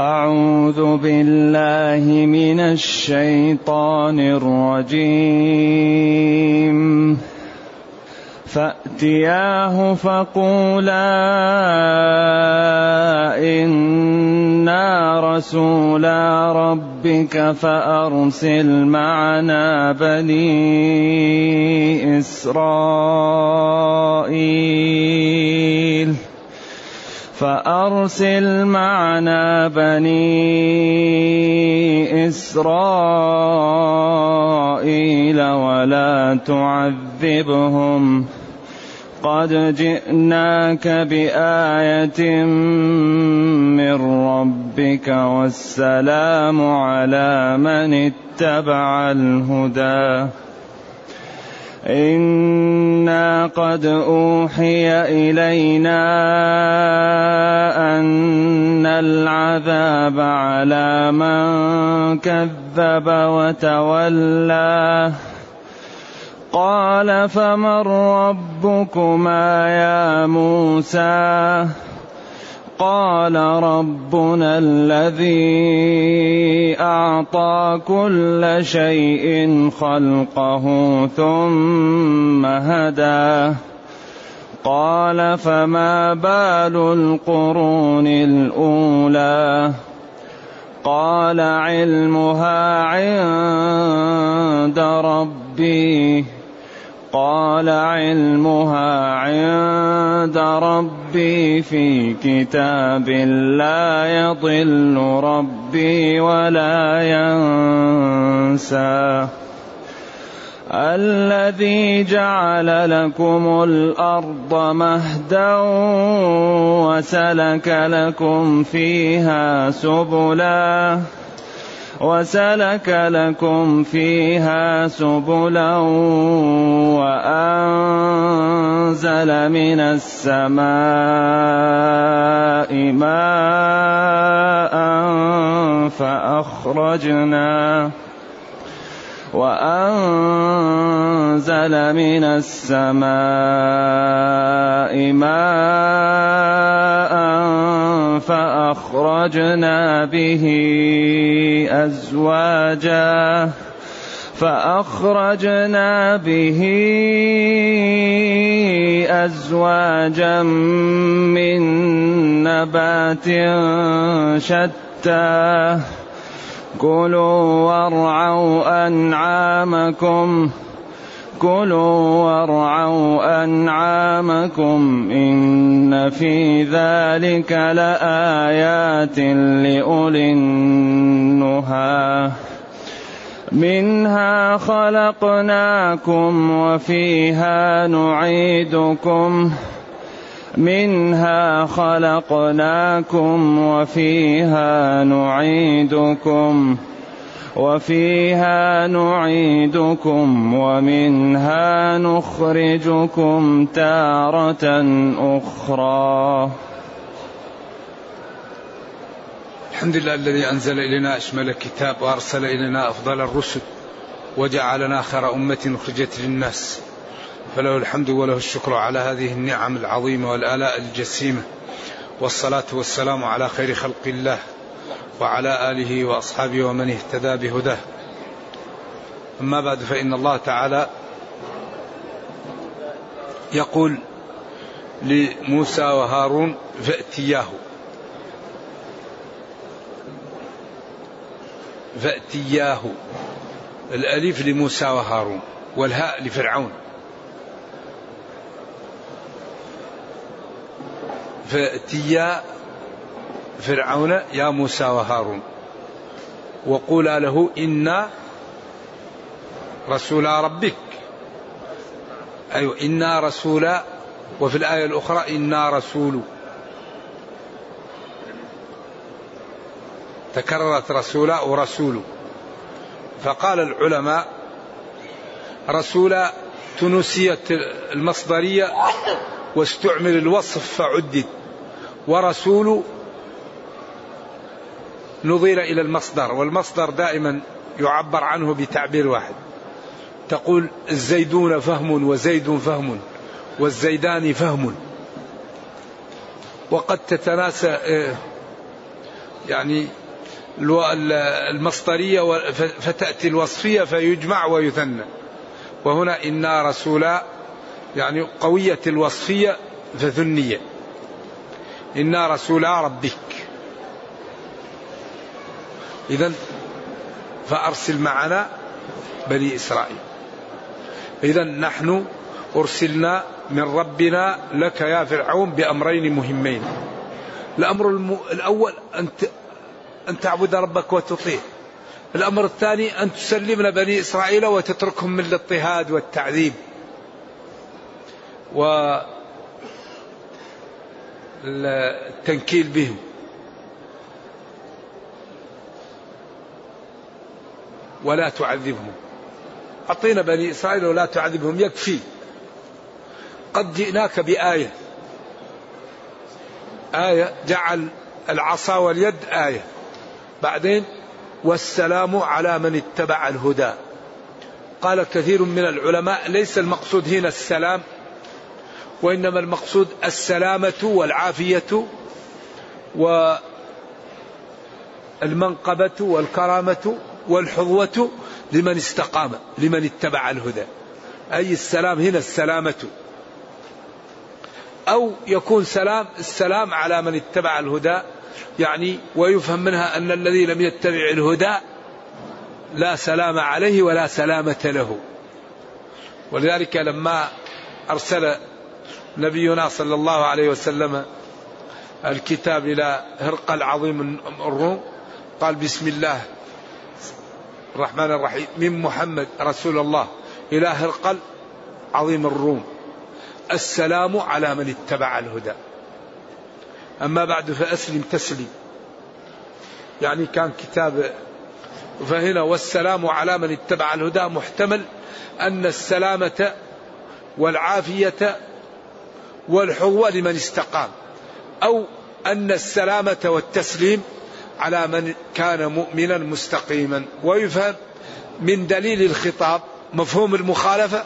أعوذ بالله من الشيطان الرجيم. فأتياه فقولا إنا رسولا ربك فأرسل معنا بني إسرائيل. فأرسل معنا بني إسرائيل ولا تعذبهم. قد جئناك بآية من ربك والسلام على من اتبع الهدى. أنا قد أوحي إلينا أن العذاب على من كذب وتولى. قال فمن ربكما يا موسى؟ قال ربنا الذي أعطى كل شيء خلقه ثم هدى قال فما بال القرون الأولى؟ قال علمها عند ربي. قال علمها عند ربي في كتاب لا يضل ربي ولا ينسى. الذي جعل لكم الأرض مهدا وسلك لكم فيها سبلا. وسلك لكم فيها سبلا وأنزل من السماء ماء فأخرجنا وأنزل من السماء ماء فأخرجنا به أزواجا فأخرجنا به أزواجا من نبات شتى كلوا وارعوا أنعامكم. كلوا وارعوا أنعامكم. إن في ذلك لآيات لأولي النهى. منها خلقناكم وفيها نعيدكم. منها خلقناكم وفيها نعيدكم وفيها نعيدكم ومنها نخرجكم تارة أخرى. الحمد لله الذي أنزل إلينا أشمل الكتاب وأرسل إلينا أفضل الرسل وجعلنا خير أمة أخرجت للناس. فله الحمد وله الشكر على هذه النعم العظيمة والآلاء الجسيمة. والصلاة والسلام على خير خلق الله وعلى آله وأصحابه ومن اهتدى بهداه. أما بعد فإن الله تعالى يقول لموسى وهارون فأتياه. فأتياه. الألف لموسى وهارون والهاء لفرعون. فأتيا فرعون يا موسى وهارون. وقولا له إنا رسول ربك. أيوة إنا رسول وفي الآية الأخرى إنا رسول. تكررت رسولا ورسول فقال العلماء رسول تنسيت المصدرية واستعمل الوصف فعدد ورسول نظير إلى المصدر والمصدر دائما يعبر عنه بتعبير واحد. تقول الزيدون فهم وزيد فهم والزيدان فهم. وقد تتناسى يعني المصدرية فتأتي الوصفية فيجمع ويثنى. وهنا إنا رسولا يعني قوية الوصفية فثنية إنا رسولا ربك. إذا فأرسل معنا بني إسرائيل. إذا نحن أرسلنا من ربنا لك يا فرعون بأمرين مهمين. الأمر الأول أن أن تعبد ربك وتطيع. الأمر الثاني أن تسلم بني إسرائيل وتتركهم من الاضطهاد والتعذيب. والتنكيل بهم. ولا تعذبهم. أعطينا بني إسرائيل ولا تعذبهم. يكفي. قد جئناك بآية. آية جعل العصا واليد آية. بعدين والسلام على من اتبع الهدى. قال كثير من العلماء ليس المقصود هنا السلام وإنما المقصود السلامة والعافية والمنقبة والكرامة والحظوة لمن استقام لمن اتبع الهدى. أي السلام هنا السلامة. أو يكون سلام السلام على من اتبع الهدى يعني ويفهم منها أن الذي لم يتبع الهدى لا سلام عليه ولا سلامة له. ولذلك لما أرسل نبينا صلى الله عليه وسلم الكتاب إلى هرقل عظيم الروم قال بسم الله الرحمن الرحيم. من محمد رسول الله إلى هرقل عظيم الروم. السلام على من اتبع الهدى. أما بعد فأسلم تسلم يعني كان كتاب فهنا والسلام على من اتبع الهدى محتمل أن السلامة والعافية والحظوة لمن استقام أو أن السلامة والتسليم على من كان مؤمنا مستقيما. ويفهم من دليل الخطاب مفهوم المخالفة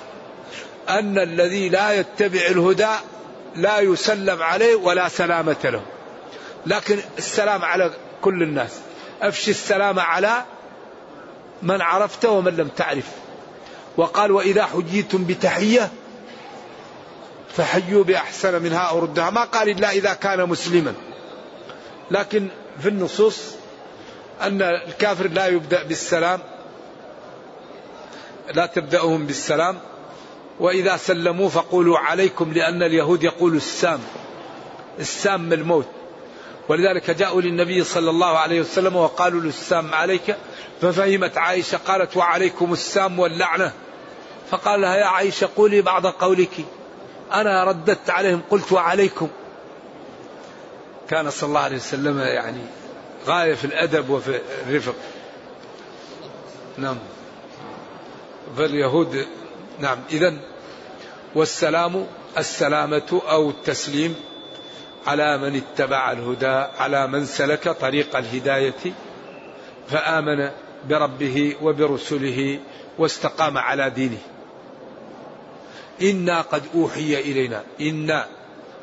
أن الذي لا يتبع الهدى لا يسلم عليه ولا سلامة له. لكن السلام على كل الناس. أفشي السلام على من عرفت ومن لم تعرف. وقال وإذا حجيتم بتحية فحيوا بأحسن منها أو ردها. ما قال إلا إذا كان مسلما. لكن في النصوص أن الكافر لا يبدأ بالسلام لا تبدأهم بالسلام وإذا سلموا فقولوا عليكم لأن اليهود يقول السام السام الموت. ولذلك جاءوا للنبي صلى الله عليه وسلم وقالوا له السام عليك. ففهمت عائشة قالت وعليكم السام واللعنة. فقال لها يا عائشة قولي بعض قولك. أنا رددت عليهم قلت وعليكم. كان صلى الله عليه وسلم يعني غاية في الأدب وفي الرفق. نعم. فاليهود نعم. إذا والسلام السلامة أو التسليم على من اتبع الهدى على من سلك طريق الهداية فآمن بربه وبرسله واستقام على دينه. إنا قد أوحي إلينا. إنا.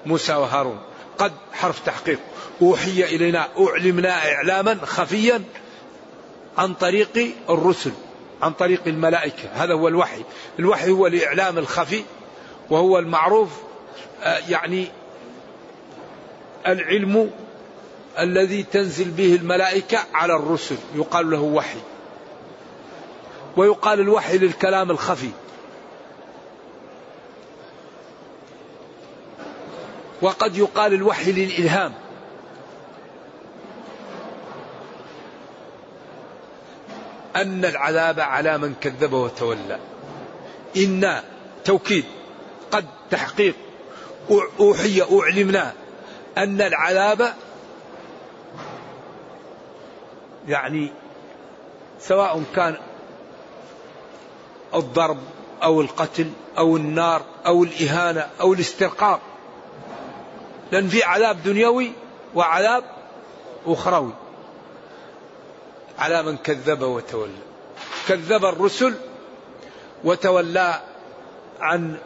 موسى وهارون. قد حرف تحقيق. أوحي إلينا. أعلمنا إعلاما خفيا عن طريق الرسل عن طريق الملائكة. هذا هو الوحي. الوحي هو الإعلام الخفي وهو المعروف آه، يعني العلم الذي تنزل به الملائكة على الرسل. يقال له وحي. ويقال الوحي للكلام الخفي. وقد يقال الوحي للإلهام. أن العذاب على من كذب وتولى. إنا توكيد قد تحقيق. أوحي أعلمنا أن العذاب يعني سواء كان الضرب أو القتل أو النار أو الإهانة أو الاسترقاق لأن في عذاب دنيوي وعذاب أخروي. على من كذب وتولى. كذب الرسل وتولى عن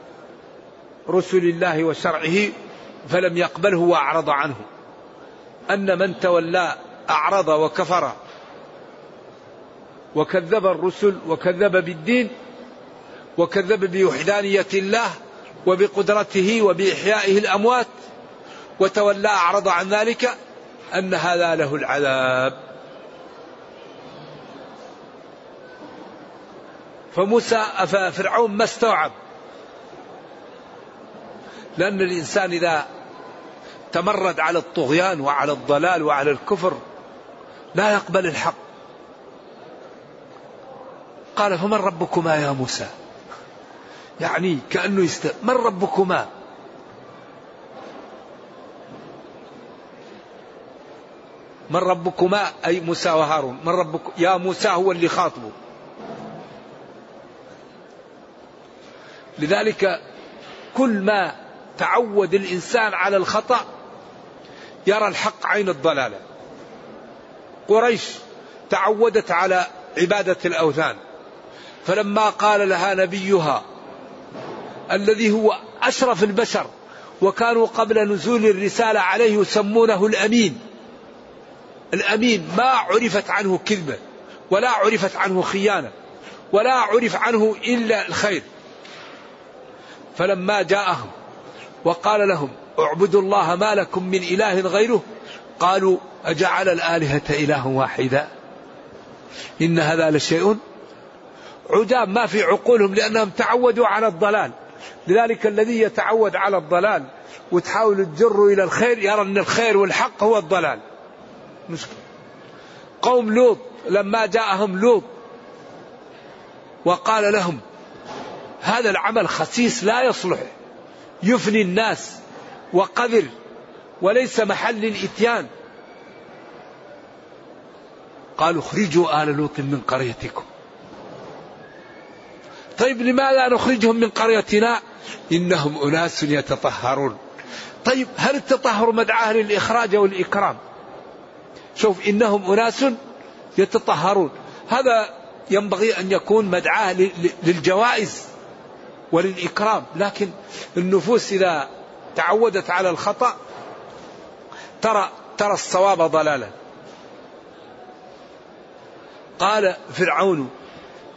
رسل الله وشرعه فلم يقبله وأعرض عنه. أن من تولى أعرض وكفر وكذب الرسل وكذب بالدين وكذب بوحدانية الله وبقدرته وبإحيائه الأموات وتولى أعرض عن ذلك أن هذا له العذاب. فموسى فرعون ما استوعب؟ لأن الإنسان إذا تمرد على الطغيان وعلى الضلال وعلى الكفر لا يقبل الحق. قال فمن ربكما يا موسى؟ يعني كأنه يست... من ربكما؟ من ربكما؟ أي موسى وهارون. من ربك يا موسى هو اللي خاطبه. لذلك كل ما تعود الإنسان على الخطأ يرى الحق عين الضلالة. قريش تعودت على عبادة الأوثان. فلما قال لها نبيها الذي هو أشرف البشر وكانوا قبل نزول الرسالة عليه يسمونه الأمين الأمين ما عرفت عنه كذبة ولا عرفت عنه خيانة ولا عرف عنه إلا الخير. فلما جاءهم وقال لهم اعبدوا الله ما لكم من إله غيره قالوا أجعل الآلهة إله واحدا؟ إن هذا لشيء عجاب. ما في عقولهم لأنهم تعودوا على الضلال. لذلك الذي يتعود على الضلال وتحاول تجره إلى الخير يرى أن الخير والحق هو الضلال. مشكلة. قوم لوط لما جاءهم لوط وقال لهم هذا العمل خسيس لا يصلح يفني الناس وقذر وليس محل الإتيان. قالوا اخرجوا آل لوط من قريتكم. طيب لماذا نخرجهم من قريتنا؟ إنهم أناس يتطهرون. طيب هل التطهر مدعاة للإخراج والإكرام؟ شوف إنهم أناس يتطهرون. هذا ينبغي أن يكون مدعاة للجوائز وللإكرام. لكن النفوس إذا تعودت على الخطأ ترى ترى الصواب ضلالا. قال فرعون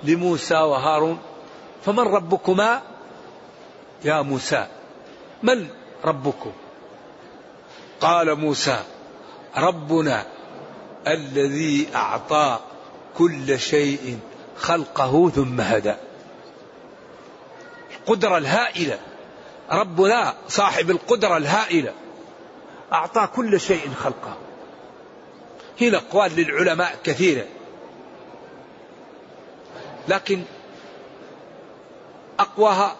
لموسى وهارون فمن ربكما؟ يا موسى. من ربكم؟ قال موسى ربنا. الذي أعطى كل شيء خلقه ثم هدى. القدرة الهائلة. ربنا صاحب القدرة الهائلة. أعطى كل شيء خلقه. هنا أقوال للعلماء كثيرة. لكن أقواها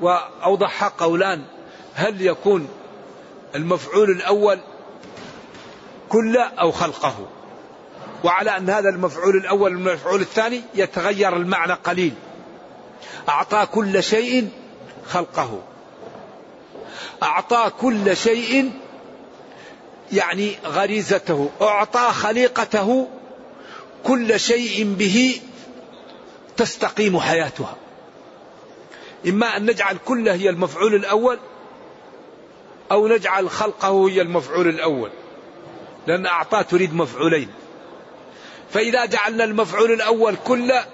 وأوضحها قولان. هل يكون المفعول الأول كل أو خلقه؟ وعلى أن هذا المفعول الأول والمفعول الثاني يتغير المعنى قليل. أعطى كل شيء خلقه. أعطى كل شيء يعني غريزته. أعطى خليقته كل شيء به تستقيم حياتها. إما أن نجعل كله هي المفعول الأول أو نجعل خلقه هي المفعول الأول. لأن أعطاه تريد مفعولين. فإذا جعلنا المفعول الأول كله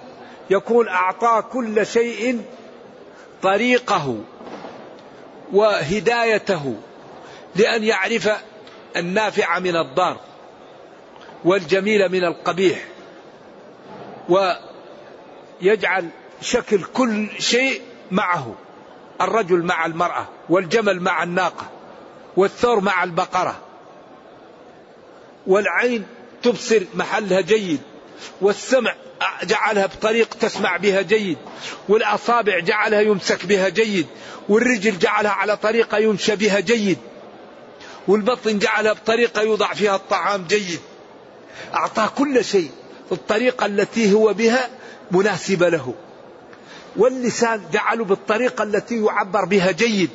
يكون أعطى كل شيء طريقه وهدايته لأن يعرف النافع من الضار والجميل من القبيح ويجعل شكل كل شيء معه الرجل مع المرأة والجمل مع الناقة والثور مع البقرة والعين تبصر محلها جيد والسمع جعلها بطريق تسمع بها جيد والأصابع جعلها يمسك بها جيد والرجل جعلها على طريقة يمشى بها جيد والبطن جعلها بطريقة يوضع فيها الطعام جيد. أعطاه كل شيء الطريقة التي هو بها مناسبة له. واللسان جعله بالطريقة التي يعبر بها جيد.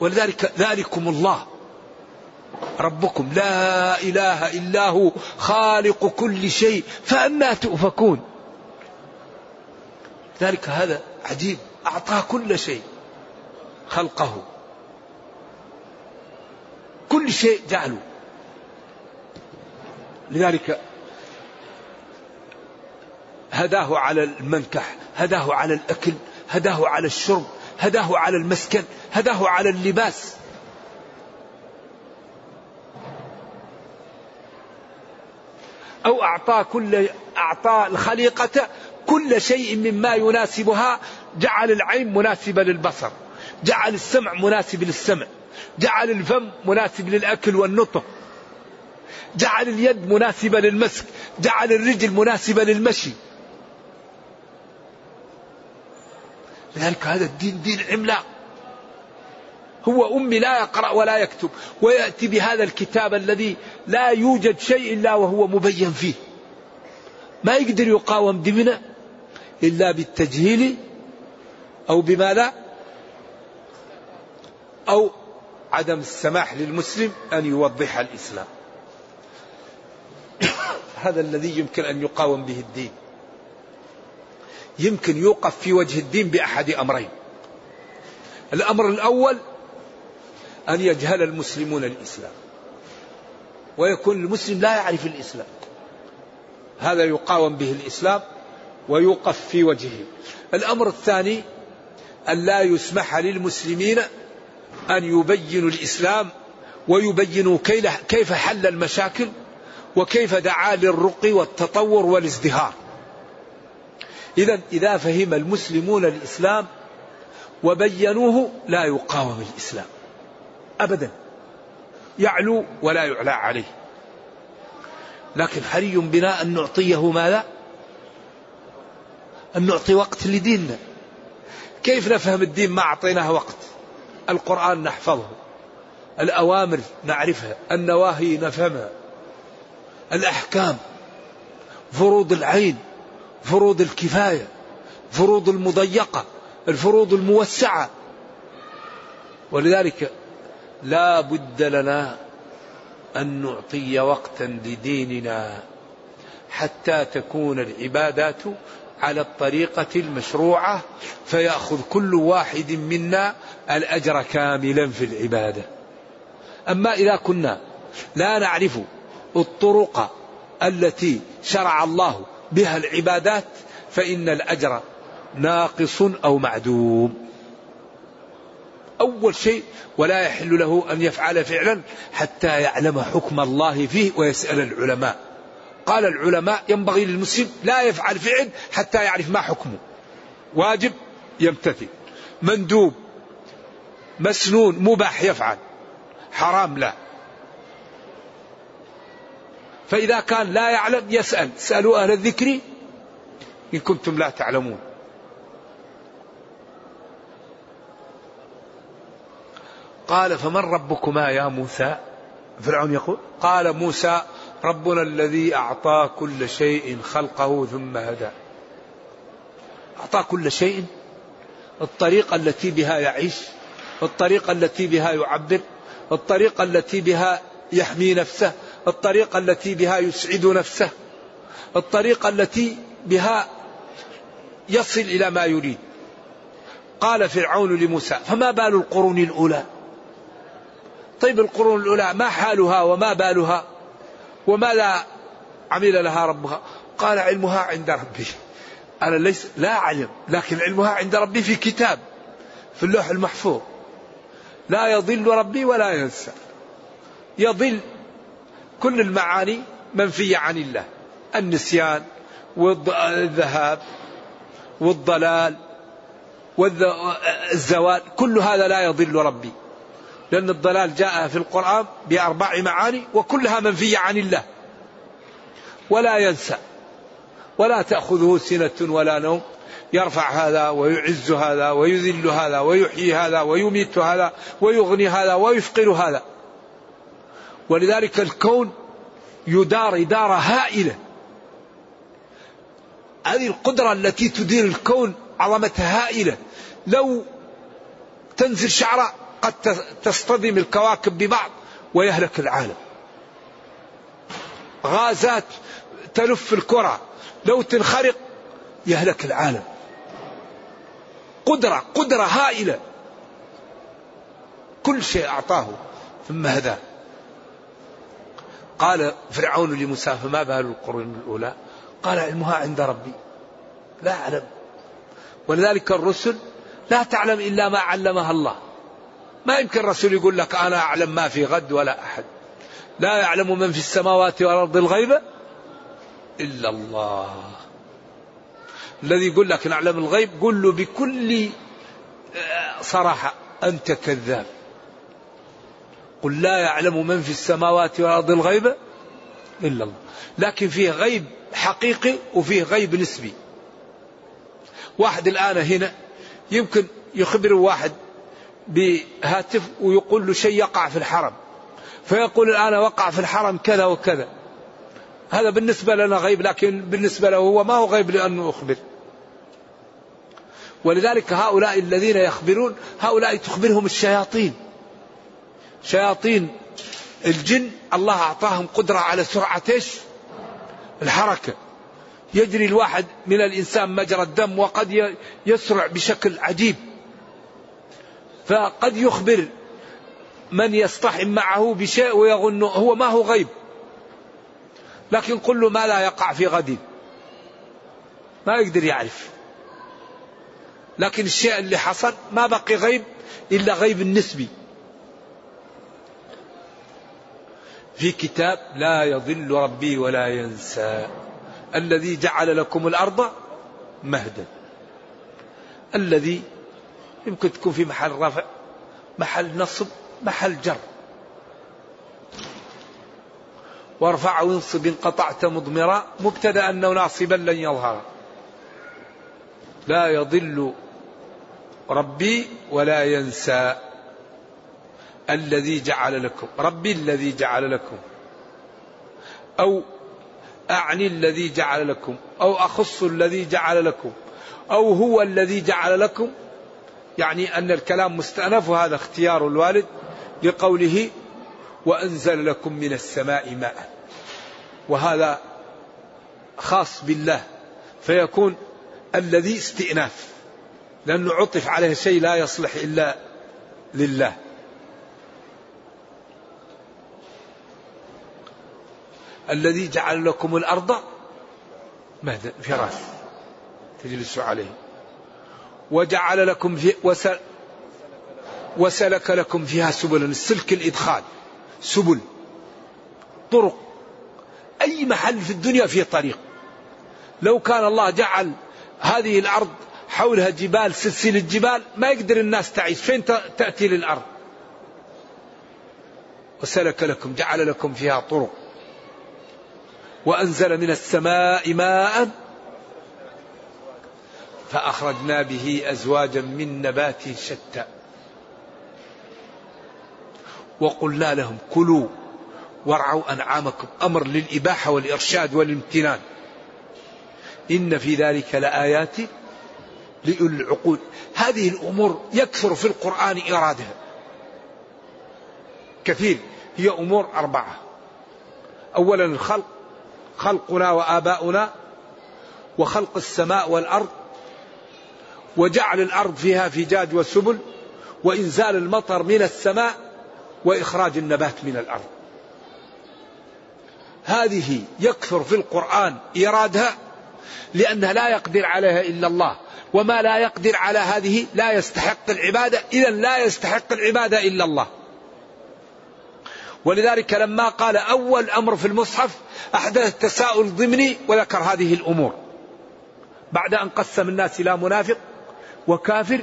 ولذلك ذلكم الله. ربكم لا إله إلا هو خالق كل شيء فأنا تؤفكون. ذلك هذا عجيب. أعطاه كل شيء خلقه. كل شيء جعله. لذلك هداه على المنكح هداه على الأكل هداه على الشرب هداه على المسكن هداه على اللباس. أو أعطى كل أعطى الخليقة كل شيء مما يناسبها جعل العين مناسبة للبصر جعل السمع مناسب للسمع جعل الفم مناسب للأكل والنطق جعل اليد مناسبة للمسك جعل الرجل مناسبة للمشي. لذلك هذا الدين دين عملاق. هو أمي لا يقرأ ولا يكتب ويأتي بهذا الكتاب الذي لا يوجد شيء إلا وهو مبين فيه. ما يقدر يقاوم دمنا إلا بالتجهيل أو بما لا أو عدم السماح للمسلم أن يوضح الإسلام. هذا الذي يمكن أن يقاوم به الدين. يمكن يوقف في وجه الدين بأحد أمرين. الأمر الأول أن يجهل المسلمون الإسلام. ويكون المسلم لا يعرف الإسلام. هذا يقاوم به الإسلام ويوقف في وجهه. الأمر الثاني أن لا يسمح للمسلمين أن يبينوا الإسلام ويبينوا كيف حل المشاكل وكيف دعا للرقي والتطور والازدهار. إذا إذا فهم المسلمون الإسلام وبينوه لا يقاوم الإسلام. أبدا. يعلو ولا يعلى عليه. لكن حري بنا أن نعطيه ماذا؟ أن نعطي وقت لديننا. كيف نفهم الدين ما أعطيناه وقت؟ القرآن نحفظه. الأوامر نعرفها. النواهي نفهمها. الأحكام. فروض العين. فروض الكفاية. فروض المضيقة. الفروض الموسعة. ولذلك لا بد لنا أن نعطي وقتا لديننا حتى تكون العبادات على الطريقة المشروعة فيأخذ كل واحد منا الأجر كاملا في العبادة. أما إذا كنا لا نعرف الطرق التي شرع الله بها العبادات فإن الأجر ناقص أو معدوم. أول شيء ولا يحل له أن يفعل فعلا حتى يعلم حكم الله فيه ويسأل العلماء. قال العلماء ينبغي للمسلم لا يفعل فعل حتى يعرف ما حكمه. واجب يمتثل. مندوب مسنون مباح يفعل. حرام لا. فإذا كان لا يعلم يسأل. سألوا أهل الذكر إن كنتم لا تعلمون. قال فمن ربكما يا موسى؟ فرعون يقول قال موسى ربنا الذي أعطى كل شيء خلقه ثم هدى. أعطى كل شيء؟ الطريقة التي بها يعيش الطريقة التي بها يعبر الطريقة التي بها يحمي نفسه الطريقة التي بها يسعد نفسه الطريقة التي بها يصل إلى ما يريد. قال فرعون لموسى فما بال القرون الأولى؟ طيب القرون الأولى ما حالها وما بالها؟ وماذا عمل لها ربها؟ قال علمها عند ربي. أنا ليس لا أعلم لكن علمها عند ربي في كتاب في اللوح المحفوظ. لا يضل ربي ولا ينسى. يضل كل المعاني منفية عن الله. النسيان والذهاب والضلال والزوال كل هذا لا يضل ربي. لأن الضلال جاء في القرآن بأربع معاني وكلها منفية عن الله. ولا ينسى ولا تأخذه سنة ولا نوم. يرفع هذا ويعز هذا ويذل هذا ويحيي هذا ويميت هذا ويغني هذا ويفقر هذا. ولذلك الكون يدار إدارة هائلة. هذه القدرة التي تدير الكون عظمتها هائلة. لو تنزل شعرة قد تصطدم الكواكب ببعض ويهلك العالم. غازات تلف الكرة. لو تنخرق يهلك العالم. قدرة قدرة هائلة. كل شيء أعطاه. ثم هداه قال فرعون لموسى فما بال القرون الأولى؟ قال علمها عند ربي. لا أعلم. ولذلك الرسل لا تعلم إلا ما علمها الله. ما يمكن الرسول يقول لك أنا أعلم ما في غد ولا أحد. لا يعلم من في السماوات والأرض الغيب إلا الله. الذي يقول لك نعلم الغيب قل له بكل آه، صراحة أنت كذاب. قل لا يعلم من في السماوات والأرض الغيب إلا الله. لكن فيه غيب حقيقي وفيه غيب نسبي. واحد الآن هنا يمكن يخبر واحد بهاتف ويقول له شيء يقع في الحرم. فيقول الآن وقع في الحرم كذا وكذا. هذا بالنسبة لنا غيب لكن بالنسبة له هو ما هو غيب لأنه أخبر. ولذلك هؤلاء الذين يخبرون هؤلاء تخبرهم الشياطين. شياطين الجن الله أعطاهم قدرة على سرعة إيش؟ الحركة. يجري الواحد من الإنسان مجرى الدم وقد يسرع بشكل عجيب. فقد يخبر من يصطحم معه بشيء ويظن هو ما هو غيب. لكن قل له ما لا يقع في غد ما يقدر يعرف. لكن الشيء اللي حصل ما بقي غيب إلا غيب النسبي. في كتاب لا يضل ربي ولا ينسى الذي جعل لكم الأرض مهدا. الذي يمكن تكون في محل رفع محل نصب محل جر. وارفع وانصب إن قطعت مضمرا مبتدأ انه ناصبا لن يظهر. لا يضل ربي ولا ينسى الذي جعل لكم. ربي الذي جعل لكم. أو أعني الذي جعل لكم. أو أخص الذي جعل لكم. أو هو الذي جعل لكم. يعني أن الكلام مستأنف وهذا اختيار الوالد لقوله وأنزل لكم من السماء ماء. وهذا خاص بالله فيكون الذي استئناف لأنه عطف عليه شيء لا يصلح إلا لله. الذي جعل لكم الأرض مهدا فراش تجلس عليه. وجعل لكم في وسل وسلك لكم فيها سبلا السلك الإدخال. سبل. طرق. أي محل في الدنيا فيه طريق. لو كان الله جعل هذه الأرض حولها جبال سلسلة جبال ما يقدر الناس تعيش. فين تأتي للأرض؟ وسلك لكم جعل لكم فيها طرق. وأنزل من السماء ماء فأخرجنا به أزواجا من نبات شتى. وقلنا لهم كلوا وارعوا أنعامكم أمر للإباحة والإرشاد والامتنان. إن في ذلك لآيات لأولي العقول. هذه الأمور يكثر في القرآن إرادها. كثير هي أمور أربعة. أولا الخلق خلقنا وآباؤنا وخلق السماء والأرض وجعل الأرض فيها فجاج وسبل وإنزال المطر من السماء وإخراج النبات من الأرض. هذه يكثر في القرآن إيرادها لأنها لا يقدر عليها إلا الله وما لا يقدر على هذه لا يستحق العبادة إذا لا يستحق العبادة إلا الله. ولذلك لما قال أول أمر في المصحف أحدث تساؤل ضمني وذكر هذه الأمور. بعد أن قسم الناس إلى منافق وكافر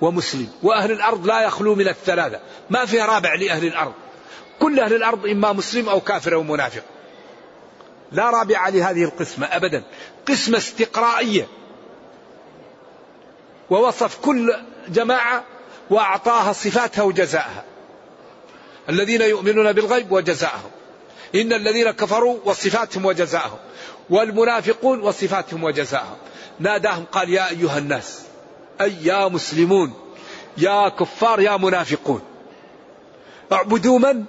ومسلم. وأهل الأرض لا يخلو من الثلاثة. ما في رابع لأهل الأرض. كل أهل الأرض إما مسلم أو كافر أو منافق. لا رابع لهذه القسمة أبدا. قسمة استقرائية. ووصف كل جماعة وأعطاها صفاتها وجزاءها. الذين يؤمنون بالغيب وجزاءهم. إن الذين كفروا وصفاتهم وجزاءهم. والمنافقون وصفاتهم وجزاءهم. ناداهم قال يا أيها الناس أي يا مسلمون يا كفار يا منافقون اعبدوا من؟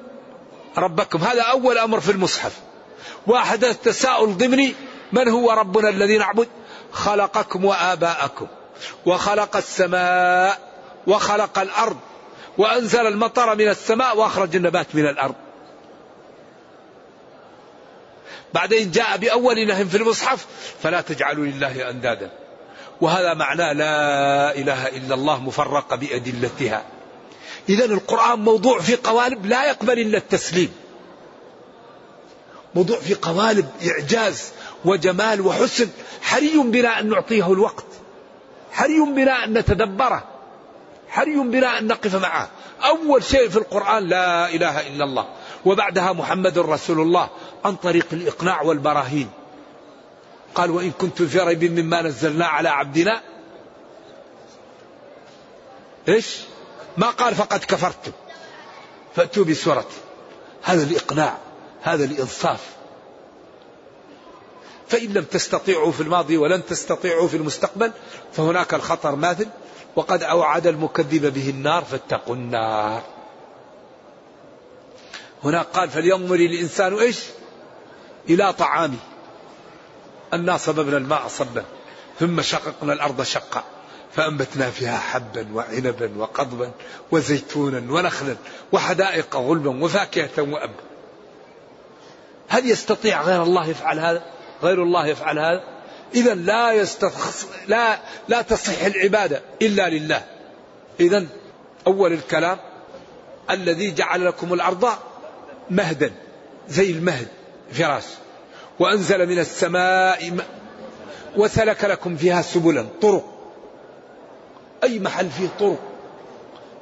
ربكم. هذا أول أمر في المصحف. وأحدث تساؤل ضمني من هو ربنا الذي نعبد؟ خلقكم وآباءكم وخلق السماء وخلق الأرض وأنزل المطر من السماء وأخرج النبات من الأرض. بعدين جاء بأول نهي في المصحف فلا تجعلوا لله أندادا. وهذا معناه لا إله إلا الله مفرقة بأدلتها. إذا القرآن موضوع في قوالب لا يقبل إلا التسليم. موضوع في قوالب إعجاز وجمال وحسن حري بنا أن نعطيه الوقت. حري بنا أن نتدبره. حري بنا أن نقف معه. أول شيء في القرآن لا إله إلا الله. وبعدها محمد رسول الله عن طريق الإقناع والبراهين. قال وإن كنتم في ريب مما نزلنا على عبدنا إيش؟ ما قال فقد كفرتم فأتوا بسورة هذا الإقناع هذا الإنصاف فإن لم تستطيعوا في الماضي ولن تستطيعوا في المستقبل فهناك الخطر ماثل وقد أوعد المكذب به النار فاتقوا النار. هناك قال فلينظر الإنسان إيش إلى طعامه. أنا صببنا الماء صبا ثم شققنا الأرض شقا فأنبتنا فيها حبا وعنبا وقضبا وزيتونا ونخلا وحدائق غلبا وفاكهة وأبا هل يستطيع غير الله يفعل هذا؟ غير الله يفعل هذا؟ إذا لا يستخص لا لا تصح العبادة إلا لله. إذا أول الكلام الذي جعل لكم الأرض مهدا زي المهد فراش وأنزل من السماء وسلك لكم فيها سبلا طرق. أي محل فيه طرق؟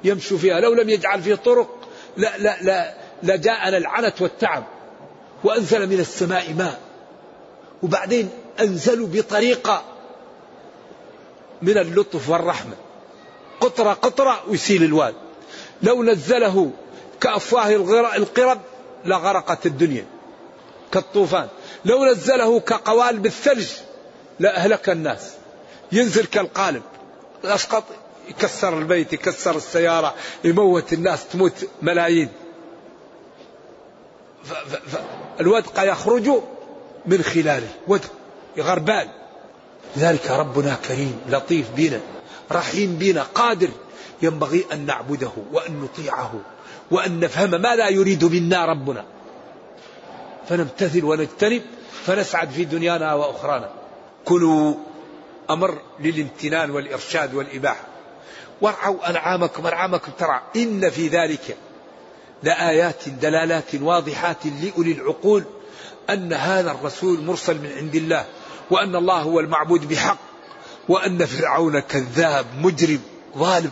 يمشوا فيها. لو لم يجعل فيه طرق لا لا لا لجاءنا العنت والتعب. وأنزل من السماء ماء. وبعدين أنزلوا بطريقة من اللطف والرحمة. قطرة قطرة ويسيل الواد. لو نزله كأفواه القرب لغرقت الدنيا كالطوفان. لو نزله كقوالب الثلج لأهلك الناس. ينزل كالقالب. أسقط يكسر البيت يكسر السيارة يموت الناس تموت ملايين. الودق يخرج من خلاله. ودق غربال. لذلك ربنا كريم لطيف بنا رحيم بنا قادر. ينبغي أن نعبده وأن نطيعه. وأن نفهم ما لا يريد منا ربنا. فنمتثل ونجتنب فنسعد في دنيانا وأخرانا. كلوا أمر للامتنان والإرشاد والإباحة. وارعوا أنعامكم أنعامكم ترى إن في ذلك لآيات دلالات واضحات لأولي العقول أن هذا الرسول مرسل من عند الله وأن الله هو المعبود بحق وأن فرعون كذاب مجرم ظالم.